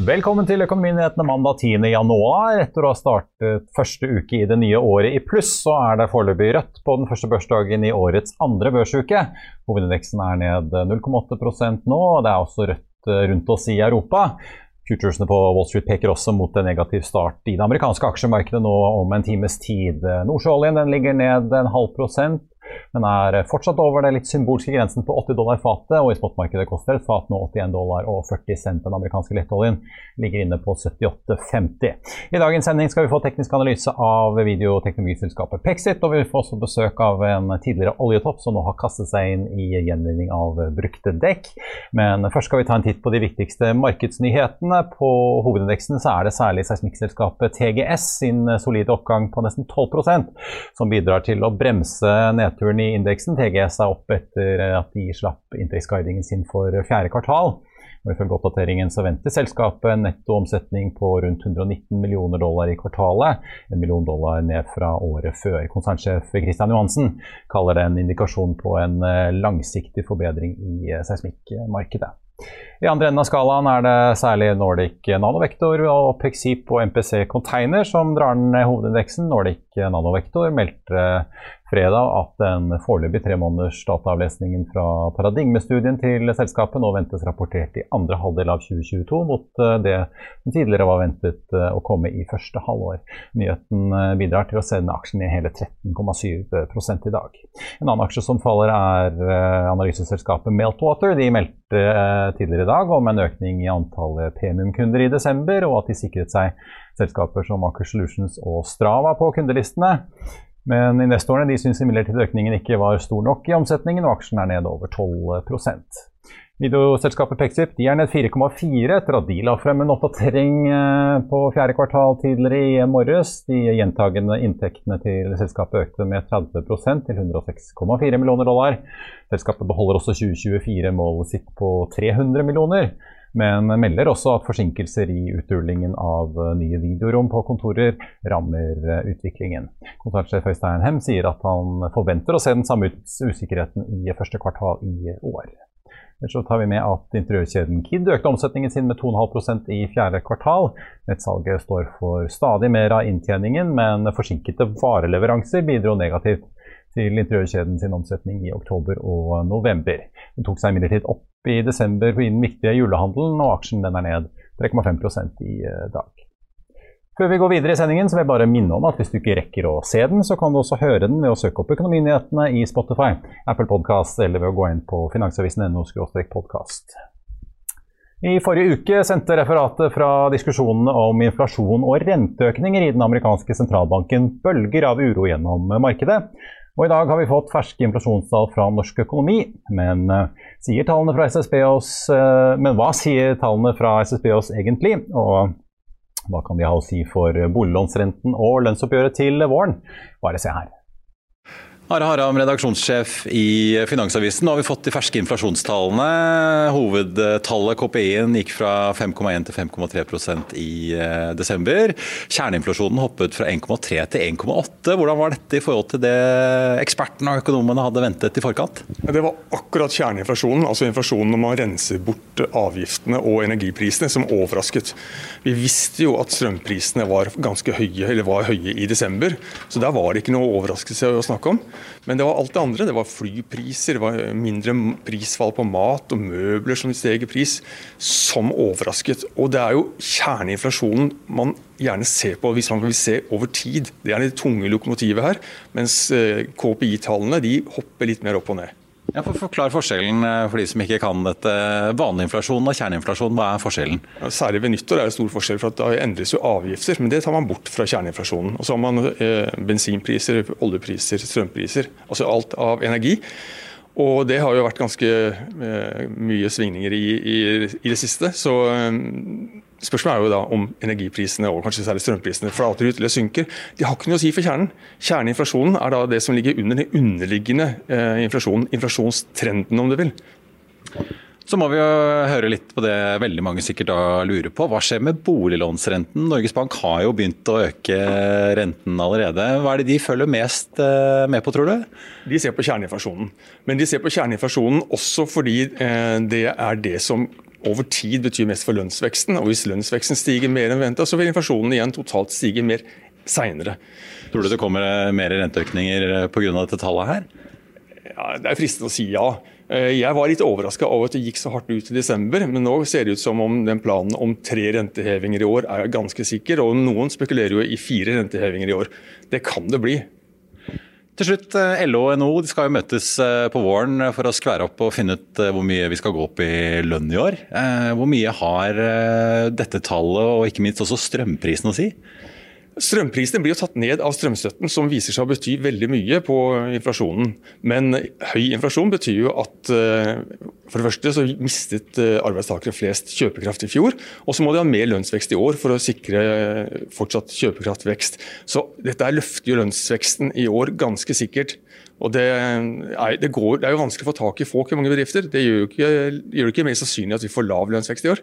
Velkommen til Økonominyhetene mandag 10. januar. Etter å ha startet første uke i det nye året i pluss, så er det foreløpig rødt på den første børsdagen i årets andre børsuke. Hovedindeksen er ned 0,8% nå, og det er også rødt rundt oss i Europa. Futuresene på Wall Street peker også mot en negativ start i det amerikanske aksjemarkedet nå om en times tid. Nordsjøoljen ligger ned en halv prosent men er fortsatt over det litt symbolske grensen på 80 dollar fatet, og i spotmarkedet koster et fat nå 81 dollar og 40 cent. Den amerikanske lettoljen ligger inne på 78,50. I dagens sending skal vi få teknisk analyse av videoteknologiselskapet Pexit, og vi får også besøk av en tidligere oljetopp som nå har kastet seg inn i gjenvinning av brukte dekk. Men først skal vi ta en titt på de viktigste markedsnyhetene. På hovedindeksen så er det særlig seismikkselskapet TGS sin solide oppgang på nesten 12% som bidrar til å bremse nedturen i indeksen. TGS er opp etter at de slapp inntektsguidingen sin for fjerde kvartal. Og Ifølge oppdateringen så venter selskapet en nettoomsetning på rundt 119 millioner dollar i kvartalet. En million dollar ned fra året før. Konsernsjef Christian Johansen kaller det en indikasjon på en langsiktig forbedring i seismikkmarkedet. I andre enden av skalaen er det særlig Nordic Nanovektor og Pexip og MPC Container som drar ned hovedindeksen. Nordic Nanovektor meldte fredag at den foreløpig tre måneders dataavlesningen fra paradigmestudien til selskapet nå ventes rapportert i andre halvdel av 2022, mot det som tidligere var ventet å komme i første halvår. Nyheten bidrar til å sende aksjen i hele 13,7 i dag. En annen aksje som faller er analyseselskapet Meltwater. De meldte tidligere i dag om en økning i antallet premiumkunder i desember, og at de sikret seg selskaper som Aker Solutions og Strava på kundelistene. Men investorene de syns imidlertid økningen ikke var stor nok i omsetningen, og aksjen er ned over 12 Videoselskapet Pexip de er ned 4,4 etter at de la frem en oppdatering på fjerde kvartal tidligere i morges. De gjentagende inntektene til selskapet økte med 30% til 106,4 millioner dollar. Selskapet beholder også 2024-målet sitt på 300 millioner men melder også at forsinkelser i utrullingen av nye videorom på kontorer rammer utviklingen. Konsernsjef Øystein Hem sier at han forventer å se den samme usikkerheten i første kvartal i år. Så tar vi med at Interiørkjeden Kid økte omsetningen sin med 2,5% i fjerde kvartal. Nettsalget står for stadig mer av inntjeningen, men forsinkede vareleveranser bidro negativt til interiørkjeden sin omsetning i oktober og november. Den tok seg imidlertid opp i desember i den viktige julehandelen, og aksjen er ned 3,5% i dag. Før vi går videre i sendingen, så vil jeg bare minne om at hvis du ikke rekker å se den, så kan du også høre den ved å søke opp Økonominyhetene i Spotify, Apple Podcast eller ved å gå inn på finansavisen.no podkast. I forrige uke sendte referatet fra diskusjonene om inflasjon og renteøkninger i den amerikanske sentralbanken bølger av uro gjennom markedet. Og I dag har vi fått ferske inflasjonstall fra norsk økonomi. Men, sier tallene fra SSB oss, men hva sier tallene fra SSB oss egentlig? Og hva kan de ha å si for boliglånsrenten og lønnsoppgjøret til våren? Bare se her. Are Haram, redaksjonssjef i Finansavisen. Nå har vi fått de ferske inflasjonstallene. Hovedtallet KPI-en gikk fra 5,1 til 5,3% i eh, desember. Kjerneinflasjonen hoppet fra 1,3 til 1,8. Hvordan var dette i forhold til det ekspertene og økonomene hadde ventet i forkant? Det var akkurat kjerneinflasjonen, altså inflasjonen når man renser bort avgiftene og energiprisene, som overrasket. Vi visste jo at strømprisene var ganske høye, eller var høye i desember, så der var det ikke noe overraskelse å snakke om. Men det var alt det andre. Det var flypriser, det var mindre prisfall på mat og møbler som steg i pris, som overrasket. Og det er jo kjerneinflasjonen man gjerne ser på hvis man vil se over tid. Det er det tunge lokomotivet her. Mens eh, KPI-tallene de hopper litt mer opp og ned. Ja, for Forklar forskjellen eh, for de som ikke kan dette. Vanlig inflasjon og kjerneinflasjon, hva er forskjellen? Særlig ved nyttår er det stor forskjell, for da endres jo avgifter. Men det tar man bort fra kjerneinflasjonen. Og så har man eh, bensinpriser, oljepriser, strømpriser. Altså alt av energi. Og det har jo vært ganske eh, mye svingninger i, i, i det siste. Så eh, Spørsmålet er jo da om energiprisene og kanskje særlig strømprisene flater ut eller synker. De har ikke noe å si for kjernen. Kjerneinflasjonen er da det som ligger under den underliggende eh, inflasjonen, inflasjonstrenden om du vil. Så må vi jo høre litt på det veldig mange sikkert da lurer på. Hva skjer med boliglånsrenten? Norges Bank har jo begynt å øke renten allerede. Hva er det de følger mest eh, med på, tror du? De ser på kjerneinflasjonen. Men de ser på kjerneinflasjonen også fordi eh, det er det som over tid betyr mest for lønnsveksten. og Hvis lønnsveksten stiger mer enn venta, så vil inflasjonen igjen totalt stige mer seinere. Tror du det kommer mer renteøkninger pga. dette tallet her? Ja, det er fristende å si ja. Eh, jeg var litt overraska over at det gikk så hardt ut i desember, men nå ser det ut som om den planen om tre rentehevinger i år er ganske sikker. Og noen spekulerer jo i fire rentehevinger i år. Det kan det bli. Til slutt, eh, LO og NHO skal jo møtes eh, på våren for å skvære opp og finne ut eh, hvor mye vi skal gå opp i lønn i år. Hvor mye har dette tallet og ikke minst også strømprisen å si? Strømprisene blir jo tatt ned av strømstøtten, som viser seg å bety veldig mye på inflasjonen. Men høy inflasjon betyr jo at eh, for det første så mistet eh, arbeidstakere flest kjøpekraft i fjor. Og så må de ha mer lønnsvekst i år for å sikre eh, fortsatt kjøpekraftvekst. Så dette løfter jo lønnsveksten i år ganske sikkert. Og det er, det, går, det er, jo vanskelig å få tak i folk i mange bedrifter. Det gjør jo ikke, gjør det ikke mer sannsynlig at vi får lav lønnsvekst i år.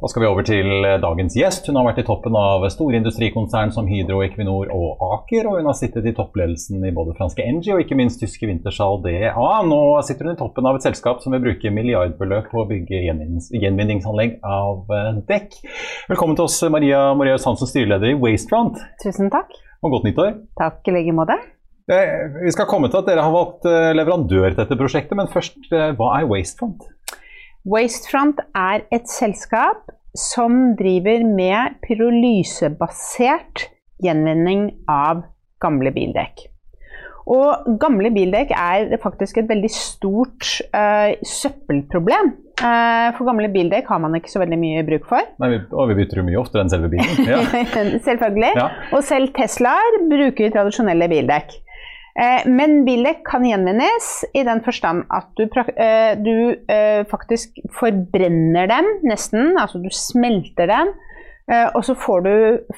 Da skal vi over til eh, dagens gjest. Hun har vært i toppen av store industrikonsern som Hydro, Equinor og Aker. Og hun har sittet i toppledelsen i både franske Engie og ikke minst tyske Wintershall DA. Nå sitter hun i toppen av et selskap som vil bruke milliardbeløp på å bygge gjenvinningsanlegg av eh, dekk. Velkommen til oss, Maria Moreus Hansen, styreleder i Wastefront. Tusen takk. Og godt nyttår. Takk i like måte. Eh, vi skal komme til at dere har valgt leverandør til dette prosjektet, men først, hva er Wastefront? Wastefront er et selskap som driver med pyrolysebasert gjenvinning av gamle bildekk. Og gamle bildekk er faktisk et veldig stort uh, søppelproblem. Uh, for gamle bildekk har man ikke så veldig mye bruk for. Nei, vi, og vi bytter jo mye oftere enn selve bilen. Ja. Selvfølgelig. Ja. Og selv Teslaer bruker tradisjonelle bildekk. Uh, men bildekk kan gjenvinnes i den forstand at du, du faktisk forbrenner dem nesten. Altså du smelter dem. og så får du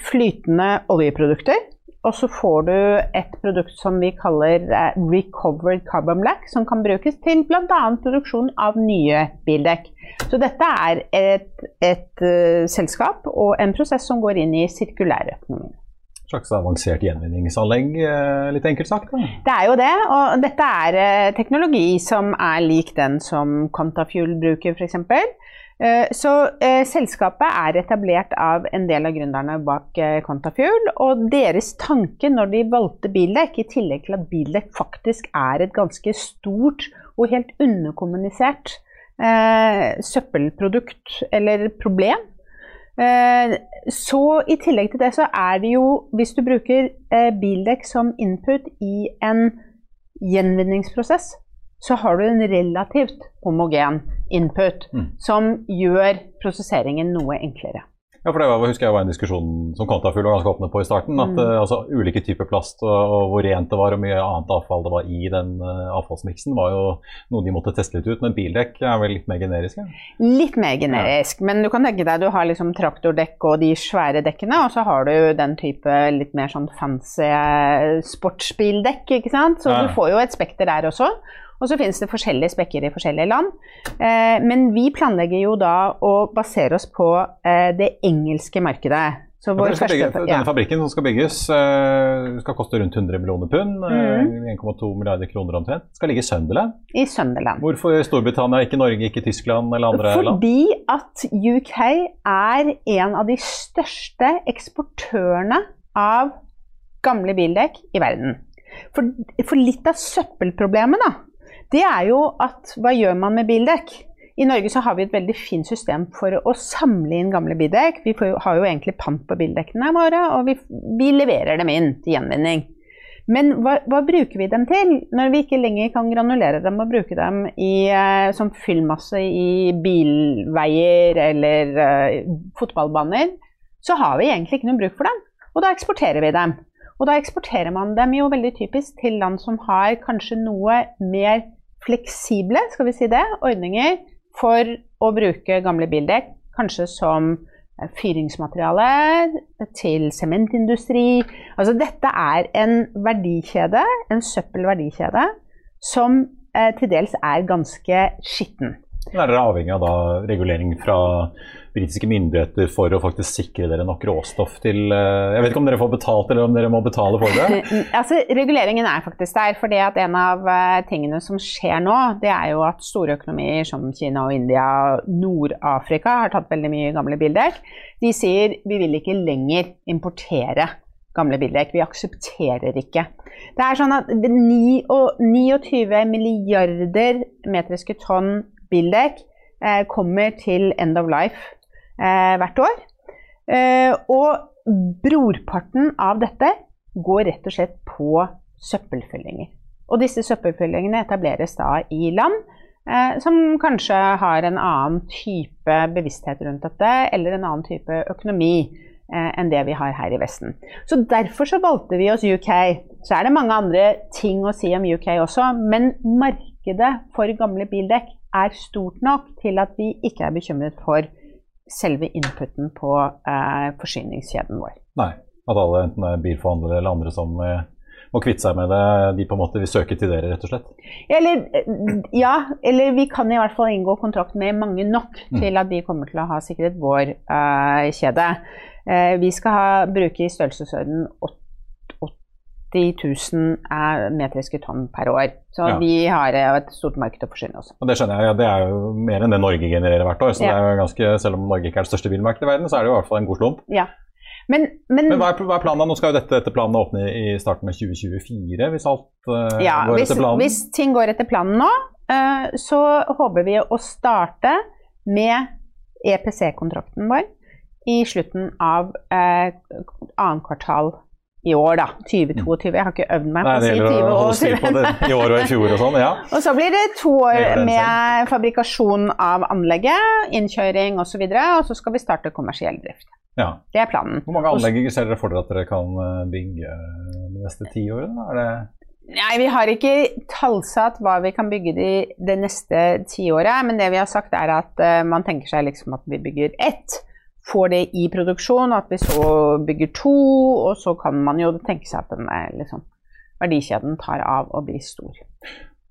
flytende oljeprodukter. Og så får du et produkt som vi kaller eh, recovered carbon black, som kan brukes til bl.a. produksjon av nye bildekk. Så dette er et, et selskap og en prosess som går inn i sirkulærøkonomien. Slags avansert gjenvinningsanlegg, eh, litt enkelt sagt? Da. Det er jo det. Og dette er teknologi som er lik den som Contafuel bruker, f.eks. Eh, så eh, selskapet er etablert av en del av gründerne bak eh, Contafuel. Og deres tanke når de valgte bildekk, i tillegg til at bildekk faktisk er et ganske stort og helt underkommunisert eh, søppelprodukt eller problem, eh, så i tillegg til det så er det jo, hvis du bruker eh, bildekk som input i en gjenvinningsprosess, så har du en relativt homogen input mm. som gjør prosesseringen noe enklere. Ja, for Det var, husker jeg var en diskusjon som Kontafugl var ganske åpne på i starten. at mm. uh, altså, Ulike typer plast og, og, hvor rent det var og mye annet avfall det var i den uh, avfallsmiksen, var jo noe de måtte teste litt ut. Men bildekk er vel litt mer generisk? Ja? Litt mer generisk, ja. men du kan tenke deg du har liksom traktordekk og de svære dekkene, og så har du den type litt mer sånn fancy eh, sportsbildekk, ikke sant. Så ja. du får jo et spekter der også. Og så finnes det forskjellige spekker i forskjellige land. Eh, men vi planlegger jo da å basere oss på eh, det engelske markedet. Ja, første, bygge, denne ja. fabrikken som skal bygges, uh, skal koste rundt 100 millioner pund. Mm. 1,2 milliarder kroner omtrent. Skal ligge i Sunderland. I Sunderland. Hvorfor Storbritannia, ikke Norge, ikke Tyskland eller andre Fordi land? Fordi at UK er en av de største eksportørene av gamle bildekk i verden. For, for litt av søppelproblemet da, det er jo at hva gjør man med bildekk? I Norge så har vi et veldig fint system for å samle inn gamle bildekk. Vi jo, har jo egentlig pant på bildekkene våre, og vi, vi, leverer dem inn til gjenvinning. Men hva, hva, bruker vi dem til når vi ikke lenger kan granulere dem og bruke dem i, uh, som fyllmasse i bilveier eller uh, fotballbaner? Så har vi egentlig ikke noe bruk for dem, og da eksporterer vi dem. Og da eksporterer man dem jo veldig typisk til land som har kanskje noe mer fleksible skal vi si det, ordninger for å bruke gamle bildekk, kanskje som eh, fyringsmateriale til sementindustri. Altså dette er en verdikjede, en søppelverdikjede, som eh, til dels er ganske skitten. Er dere avhengig av da regulering fra britiske myndigheter for å faktisk sikre dere nok råstoff til eh, Jeg vet ikke om dere får betalt, eller om dere må betale for det? altså, reguleringen er faktisk der. fordi at en av eh, tingene som skjer nå, det er jo at store økonomier som Kina og India, og Nord-Afrika, har tatt veldig mye gamle bildekk. De sier vi vil ikke lenger importere gamle bildekk. Vi aksepterer ikke. Det er sånn at 29 milliarder metriske tonn bildekk eh, kommer til end of life eh, hvert år. Eh, og brorparten av dette går rett og slett på søppelfyllinger. Og disse søppelfyllingene etableres da i land eh, som kanskje har en annen type bevissthet rundt dette, eller en annen type økonomi eh, enn det vi har her i Vesten. Så derfor så valgte vi oss UK. Så er det mange andre ting å si om UK også, men markedet for gamle bildekk er stort nok til at vi ikke er bekymret for selve inputen på eh, forsyningskjeden vår. Nei, at alle, enten det er bilforhandlere eller andre som eh, må kvitte seg med det, de på en måte vil søke til dere, rett og slett? Eller, ja, eller vi kan i hvert fall inngå kontrakt med mange nok mm. til at de kommer til å ha sikret vår eh, kjede. Eh, vi skal ha, bruke i størrelsesorden 8 80 000 metriske tonn per år. Så ja. vi har eh, et stort marked å forsyne oss. Og det skjønner jeg, ja, det er jo mer enn det Norge genererer hvert år. så ja. er ganske, Selv om Norge ikke er det største bilmarkedet i verden, så er det jo i hvert fall en god slump. Ja. Men, men, men hva, er, hva, er, planen? Nå skal jo dette etter planen åpne i starten av 2024, hvis alt uh, ja, går hvis, etter planen? Hvis ting går etter planen nå, uh, så håper vi å starte med EPC-kontrakten vår i slutten av uh, annet kvartal i år, da. 2022. Jeg har ikke øvd meg på å si gjelder å holde styr på det i år og i fjor og sånn, ja. Og så blir det to år med fabrikasjon av anlegget, innkjøring osv., og, så videre, og så skal vi starte kommersiell drift. ja. Det er planen. Hvor mange anlegg ser dere for dere at dere kan eh, bygge de neste ti årene? Er det Nei, vi har ikke tallsatt hva vi kan bygge de, det neste tiåret, men det vi har sagt er at uh, man tenker seg liksom at vi bygger ett, får det i produksjon, at vi så bygger to, og så kan man jo tenke seg at den er liksom, verdikjeden tar av og blir stor.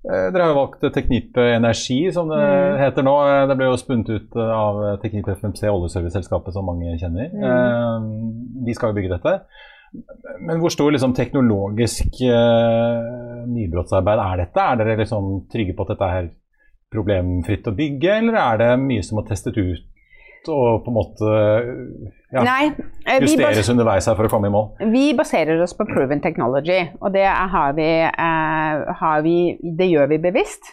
Eh, Dere har jo valgt Teknipe Energi, som det Mm. heter nå. Eh, Det ble jo spunnet ut eh, av Teknipe FMC, oljeserviceselskapet som mange kjenner. Mm. Eh, De skal jo bygge dette. Men hvor stor liksom, teknologisk uh, nybrottsarbeid er dette? Er dere liksom trygge på at dette er problemfritt å bygge, eller er det mye som må testes ut og på en måte ja, Nei, eh, justeres underveis her for å komme i mål? vi baserer oss på proven technology, og det, har vi, eh, har vi, det gjør vi bevisst.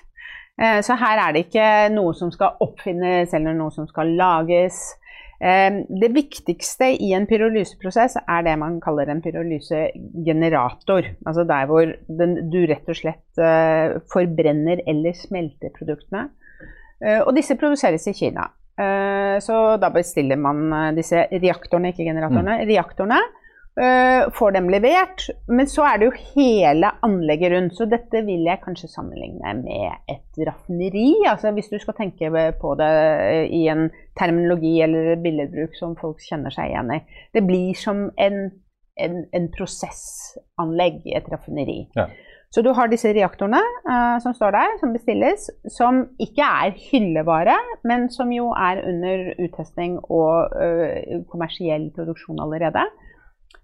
Eh, så her er det ikke noe som skal oppfinnes eller noe som skal lages. Det viktigste i en pyrolyseprosess er det man kaller en pyrolysegenerator. Altså der hvor den, du rett og slett forbrenner eller smelter produktene. Og disse produseres i Kina. Eh, Så da bestiller man eh, disse reaktorene, ikke generatorene, reaktorene. eh, Får dem levert. Men så er det jo hele anlegget rundt. Så dette vil jeg kanskje sammenligne med et raffineri. Altså hvis du skal tenke på det i en terminologi eller billedbruk som folk kjenner seg igjen i. Det blir som en, en, en prosessanlegg et raffineri. Ja. Så du har disse reaktorene uh, som står der, som bestilles, som ikke er hyllevare, men som jo er under uttesting og uh, kommersiell produksjon allerede.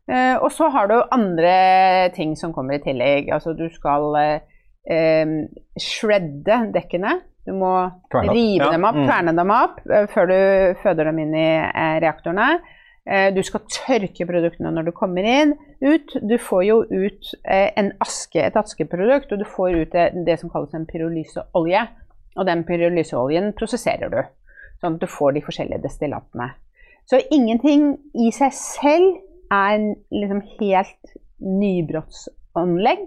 Uh, og så har du andre ting som kommer i tillegg. Altså du skal eh, shredde dekkene. Du må rive Ja, dem opp, mm. kverne dem opp før du føder dem inn i reaktorene. Eh, Du skal tørke produktene når du kommer inn, ut. Du får jo ut eh, en aske, et askeprodukt, og du får ut det, det som kalles en pyrolyseolje. Og den pyrolyseoljen prosesserer du, sånn at du får de forskjellige destillatene. Så ingenting i seg selv er en liksom helt nybrottsanlegg.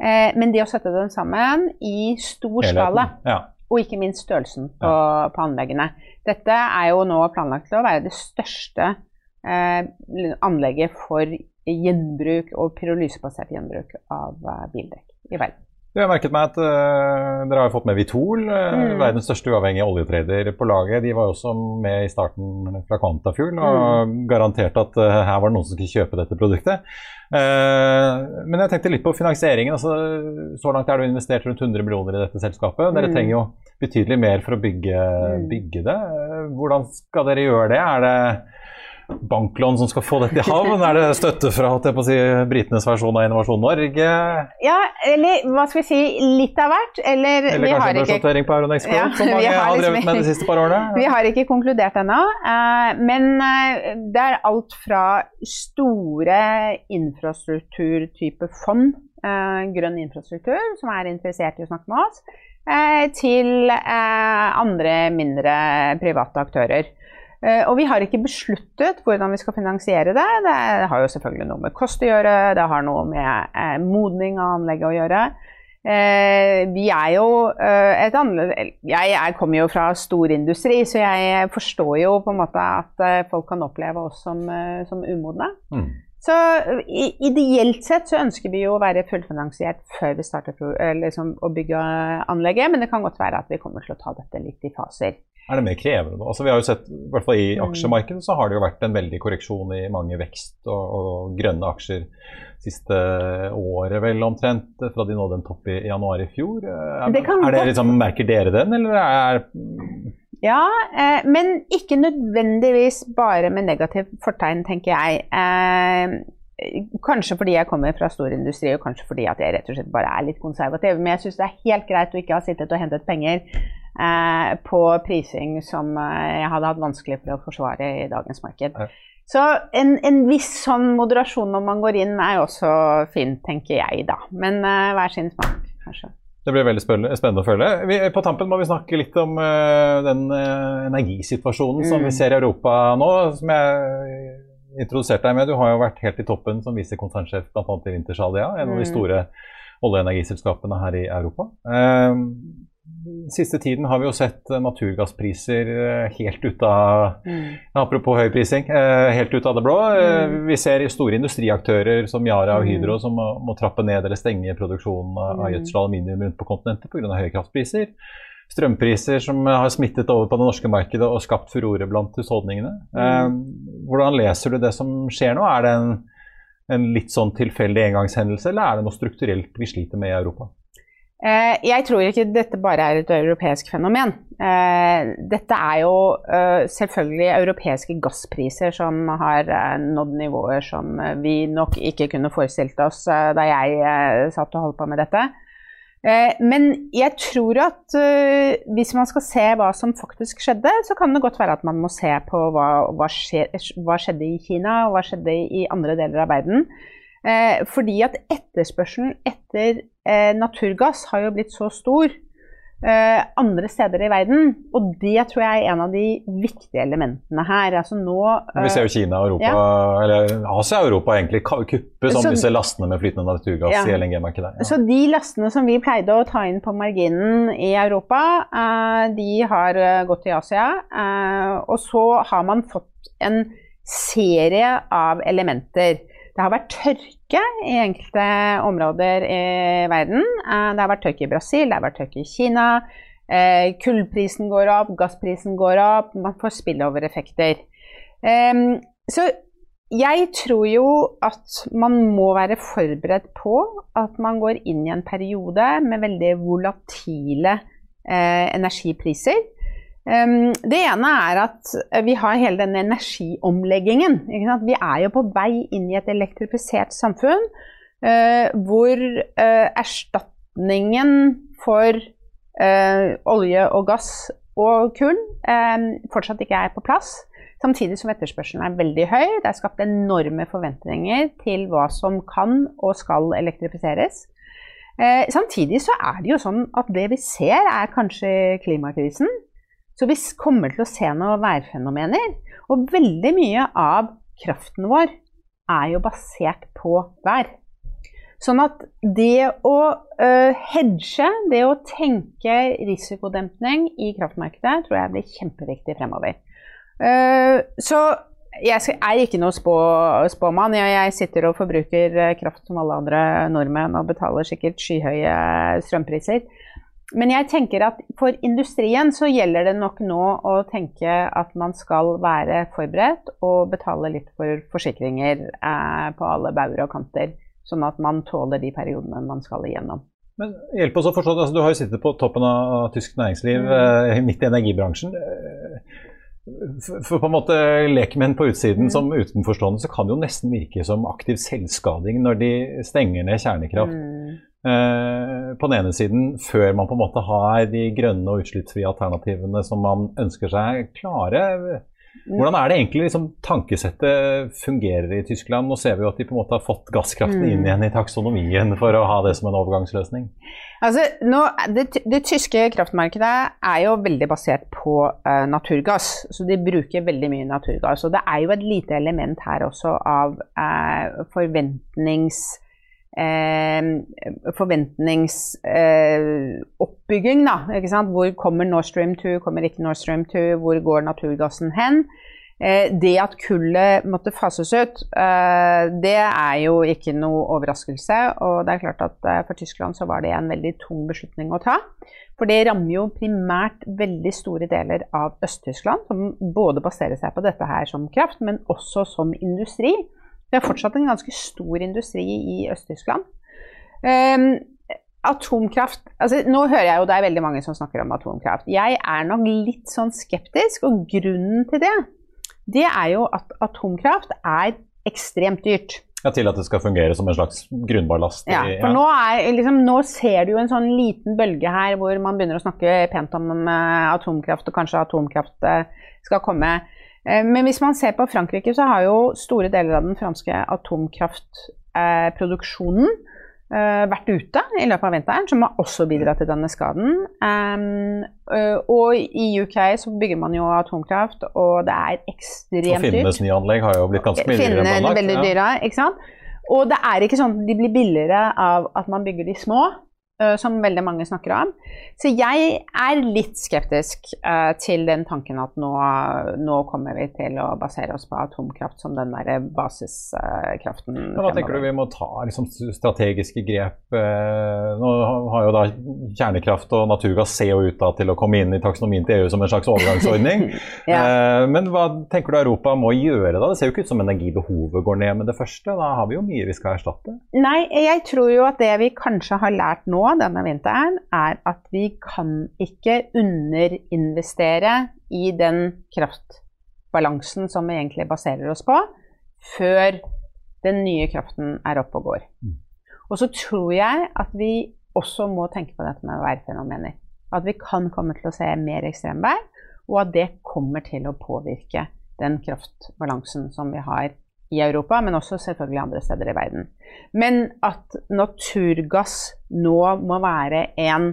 Eh, men det å sette den sammen i stor skala, Ja. og ikke minst størrelsen på, på anleggene. Dette er jo nå planlagt til å være det største anlegget for gjenbruk og pyrolysebasert gjenbruk av eh, bildekk i verden. Jeg har merket meg at uh, dere har fått med Vitol, eh, Mm. verdens største uavhengige oljetrader på laget. De var jo også med i starten fra Quantafuel og Mm. garanterte at uh, her var det noen som skulle kjøpe dette produktet. Eh, men jeg tenkte litt på finansieringen. Altså, så langt er det investert rundt 100 millioner i dette selskapet. Dere Mm. trenger jo betydelig mer for å bygge, Mm. bygge det. Eh, Hvordan skal dere gjøre det? Er det banklån som skal få dette i havn? Er det støtte fra si, britenes versjon av Innovasjon Norge? Ja, eller hva skal vi si, litt av hvert. Eller, Eller vi kanskje en børsnotering på Euronext Growth, Ja, som mange har har liksom- drevet med de siste par årene? Vi har ikke konkludert ennå, eh, men eh, det er alt fra store infrastrukturtype fond, eh, grønn infrastruktur, som er interessert i å snakke med oss, til andre mindre private aktører. Eh, Og vi har ikke besluttet hvordan vi skal finansiere det. Det har jo selvfølgelig noe med kost å gjøre, det har noe med eh, modning av anlegget å gjøre. Eh, vi er jo et annerledes Jeg er, kommer jo fra storindustri, så jeg forstår jo på en måte at folk kan oppleve oss som, som umodne. Mm. Så ideelt sett så ønsker vi jo å være fullfinansiert før vi starter liksom, å bygge anlegget, men det kan godt være at vi kommer til å ta dette litt i faser. Er det mer krevende? Altså, vi har jo sett, i hvert fall i Mm. aksjemarkedet, så har det jo vært en veldig korreksjon i mange vekst- og, og grønne aksjer siste året, vel omtrent, fra de nådde en topp i januar i fjor. Er, Det er det liksom, Merker dere den, eller er Ja, eh, men ikke nødvendigvis bare med negativt fortegn, tenker jeg. Eh, kanskje fordi jeg kommer fra storindustri, og kanskje fordi at jeg rett og slett bare er litt konservativ. Men jeg syns det er helt greit å ikke ha sittet og hentet penger eh, på prising som eh, jeg hadde hatt vanskelig for å forsvare i dagens marked. Ja. Så en, en viss sånn moderasjon når man går inn, er også fint, tenker jeg da. Men uh, hver sin smak, kanskje. Det blir veldig spennende, å følge. Vi, på tampen må vi snakke litt om uh, den uh, energisituasjonen som Mm. vi ser i Europa nå. Som jeg introdusert deg med. Du har jo vært helt i toppen som visekonsernsjef bl.a. i Wintersalia, en av de Mm. store olje- og energiselskapene her i Europa. Eh, siste tiden har vi jo sett eh, naturgasspriser eh, helt ut av Mm. Apropos høy prising, eh, helt ut av det blå. Mm. Vi ser store industriaktører som Yara og Mm. Hydro som må, må trappe ned eller stenge produksjonen av av Mm. gjødsel og aluminium rundt på kontinentet pga. høye kraftpriser. Strømpriser som har smittet over på det norske markedet og skapt furore blant husholdningene. Mm. hvordan leser du det som skjer nå? Er det en, en litt sånn tilfeldig engangshendelse, eller er det noe strukturelt vi sliter med i Europa? Eh, Jeg tror ikke dette bare er et europeisk fenomen. Eh, Dette er jo eh, selvfølgelig europeiske gasspriser som har nådd nivåer som vi nok ikke kunne forestilt oss da jeg satt og holdt på med dette. Men jeg tror at hvis man skal se hva som faktisk skjedde, så kan det godt være at man må se på hva, hva, hva skjedde i Kina, og hva skjedde i andre deler av verden. Fordi at etterspørselen etter eh, naturgass har jo blitt så stor eh, andre steder i verden. Og det tror jeg er en av de viktige elementene her. Altså nå Vi ser jo eh, Kina og Europa, eller Asia og Europa egentlig kuppe sånn Så- disse lastene med flytende naturgass Ja. i LNG-markedet. Så de lastene som vi pleide å ta inn på marginen i Europa, eh, de har eh, gått til Asia. eh, og så har man fått en serie av elementer. Det har vært tørke i enkelte områder i verden. Eh, det har vært tørke i Brasil, det har vært tørke i Kina. Eh, kullprisen går opp, gassprisen går opp, man får spillover-effekter. Så jeg tror jo at man må være forberedt på at man går inn i en periode med veldig volatile eh, energipriser. Det ene er at vi har hele denne energiomleggingen. Vi er jo på vei inn i et elektrifisert samfunn eh, hvor eh, erstatningen for eh, olje og gass og kull eh, fortsatt ikke er på plass. Samtidig som etterspørselen er veldig høy. Det er skapt enorme forventninger til hva som kan og skal elektrifiseres. Eh, samtidig så er det jo sånn at det vi ser, er kanskje klimakrisen. Så vi kommer til å se noen værfenomener. Og veldig mye av kraften vår er jo basert på vær. Sånn at det å uh, hedge, det å tenke risikodempning i kraftmarkedet, tror jeg blir kjempeviktig fremover. Uh, så jeg er ikke noe spå, spåmann. Jeg sitter og forbruker eh, kraft som alle andre nordmenn og betaler sikkert skyhøye strømpriser. Men jeg tenker at for industrien så gjelder det nok nå å tenke at man skal være forberedt og betale litt for forsikringer eh, på alle bauger og kanter, sånn at man tåler de periodene man skal igjennom. Men hjelp oss å forstå, altså, Du har jo sittet på toppen av tysk næringsliv, Mm. eh, midt i energibransjen. Eh, For, for på en måte lekmenn på utsiden Mm. som utenforstående, så kan det jo nesten virke som aktiv selvskading når de stenger ned kjernekraft. Mm. Eh, på den ene siden, før man på en måte har de grønne og utslippsfrie alternativene som man ønsker seg klare. Hvordan er det egentlig liksom, tankesettet fungerer i Tyskland? Nå ser vi jo at de på en måte har fått gasskraften Mm. inn igjen i taksonomien for å ha det som en overgangsløsning. Altså, nå, det, det tyske kraftmarkedet er jo veldig basert på uh, naturgass. Så de bruker veldig mye naturgass. Og det er jo et lite element her også av uh, forventnings... Eh, Forventningsoppbygging, da. Ikke sant? Hvor kommer Nord Stream 2, kommer ikke Nord Stream 2, hvor går naturgassen hen? Eh, det at kullet måtte fases ut, eh, det er jo ikke noe overraskelse. Og det er klart at eh, for Tyskland så var det en veldig tung beslutning å ta. For det rammer jo primært veldig store deler av Øst-Tyskland, som både baserer seg på dette her som kraft, men også som industri. Det er fortsatt en ganske stor industri i Øst-Tyskland. Um, atomkraft altså Nå hører jeg jo det er veldig mange som snakker om atomkraft. Jeg er nok litt sånn skeptisk, og grunnen til det, det er jo at atomkraft er ekstremt dyrt. Ja, Til at det skal fungere som en slags grunnballast. Ja, for nå, er, liksom, nå ser du jo en sånn liten bølge her hvor man begynner å snakke pent om eh, atomkraft, og kanskje atomkraft eh, skal komme. Eh, men hvis man ser på Frankrike, så har jo store deler av den franske atomkraftproduksjonen uh, vært ute i løpet av vinteren, som har også bidratt til denne skaden. Og i UK så bygger man jo atomkraft, og det er ekstremt dyrt. Og Finnenes nye anlegg har jo blitt ganske mye dyrere. Finnene er veldig dyre, ikke sant. Og det er ikke sånn at de blir billigere av at man bygger de små. Eh, som veldig mange snakker om. Så jeg er litt skeptisk uh, til den tanken at nå, nå, kommer vi til å basere oss på atomkraft som den der basiskraften. Uh, hva tenker du vi må ta liksom, strategiske grep? Uh, nå har jo da kjernekraft og naturgass ser jo ut da, til å komme inn i taksonomien til EU som en slags overgangsordning. ja. men hva tenker du Europa må gjøre da? Det ser jo ikke ut som energibehovet går ned med det første. Da har vi jo mye vi skal erstatte. Nei, jeg tror jo at det vi kanskje har lært nå denne vinteren, er at vi kan ikke underinvestere i den kraftbalansen som vi egentlig baserer oss på, før den nye kraften er oppe og går. Mm. Og så tror jeg at vi også må tenke på dette med værfenomener. At vi kan komme til å se mer ekstremvær, og at det kommer til å påvirke den kraftbalansen som vi har i Europa, men også selvfølgelig andre steder i verden. Men at naturgass nå må være en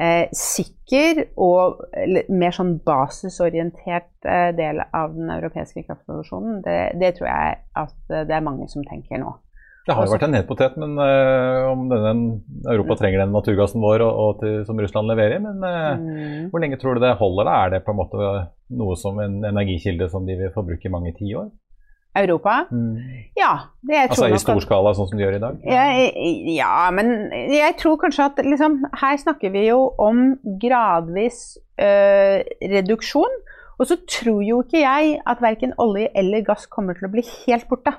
eh, sikker og mer sånn basisorientert eh, del av den europeiske kraftproduksjonen, det, det, tror jeg at eh, det er mange som tenker nå. Det har jo vært en hetpotet men uh, om denne, Europa trenger den naturgassen vår og, og til, som Russland leverer. Men uh, mm. hvor lenge tror du det holder? da? Er det på en måte noe som en energikilde som de vil forbruke i mange tiår? Europa? Mm. Ja. Altså i stor skala, sånn som de gjør i dag? Ja, ja men jeg tror kanskje at liksom, her snakker vi jo om gradvis øh, reduksjon. Og så tror jo ikke jeg at verken olje eller gass kommer til å bli helt borte.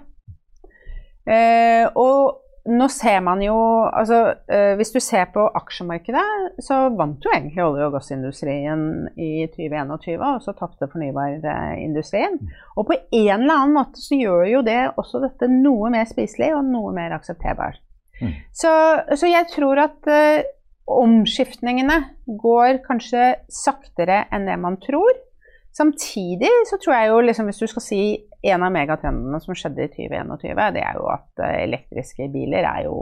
Uh, og nå ser man jo altså, uh, Hvis du ser på aksjemarkedet, så vant jo egentlig olje- og gassindustrien i 2021, og så tapte fornybarindustrien. Og på en eller annen måte så gjør jo det også dette noe mer spiselig og noe mer aksepterbart. Mm. Så, så, jeg tror at uh, omskiftningene går kanskje saktere enn det man tror. Samtidig så tror jeg jo, liksom, hvis du skal si en av megatrendene som skjedde i 2021, det er jo at eh, elektriske biler er jo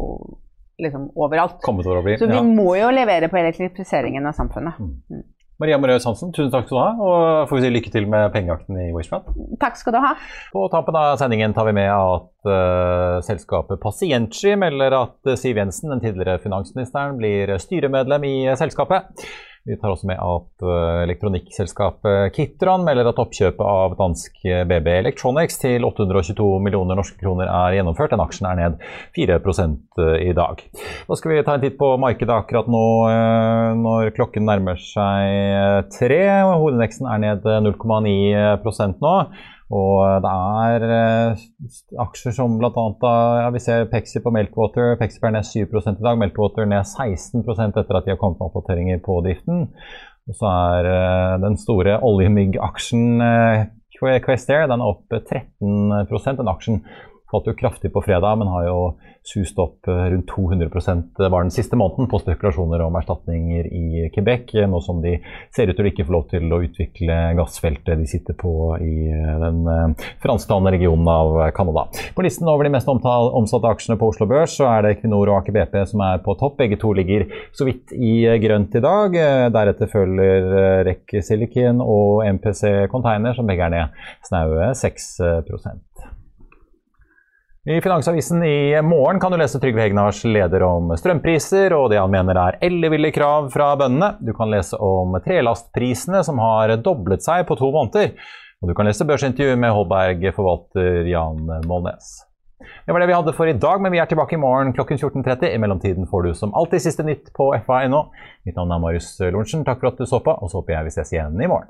liksom overalt. Over så vi ja. må jo levere på elektrifiseringen av samfunnet. Mm. Mm. Maria Moraus Hansen, tusen takk skal du ha, og får vi si lykke til med pengejakten i Wishfront. Takk skal du ha. På tampen av sendingen tar vi med at uh, selskapet Pasientsky melder at Siv Jensen, den tidligere finansministeren, blir styremedlem i selskapet. Vi tar også med at eh, elektronikkselskapet Kitron melder at oppkjøpet av dansk BB Electronics til 822 millioner norske kroner er gjennomført. Den aksjen er ned 4 eh, i dag. Da skal vi ta en titt på markedet akkurat nå eh, når klokken nærmer seg tre. Hovedindeksen er ned 0,9% nå. Og det er eh, aksjer som bl.a. Ja, vi ser Pexi på Melkwater. Pexi er ned 7 i dag. Melkwater ned 16 etter at de har kommet med oppdateringer på driften. Og så er eh, den store oljemyggaksjen eh, Quest Air den er opp 13% Den aksjen falt jo kraftig på fredag, men har jo sust opp eh, rundt 200% eh, var den siste måneden på spekulasjoner om erstatninger i Quebec, nå som de ser ut til å ikke få lov til å utvikle gassfeltet de sitter på i eh, den fransktalende regionen av Canada. På listen over de mest omsatte aksjene på Oslo Børs så er det Equinor og Aker BP som er på topp. Begge to ligger så vidt i grønt i dag. Deretter følger REC Silicon og MPC Container, som begge er ned snaue 6 i Finansavisen i morgen kan du lese Trygve Hegnars leder om strømpriser og det han mener er elleville krav fra bøndene. Du kan lese om trelastprisene som har doblet seg på to måneder. Og du kan lese børsintervju med Holberg-forvalter Jan Målnes. Det var det vi hadde for i dag, men vi er tilbake i morgen klokken 14.30. I mellomtiden får du som alltid siste nytt på fa.no. Mitt navn er Marius Lorentzen. Takk for at du så på, og så håper jeg vi ses igjen i morgen.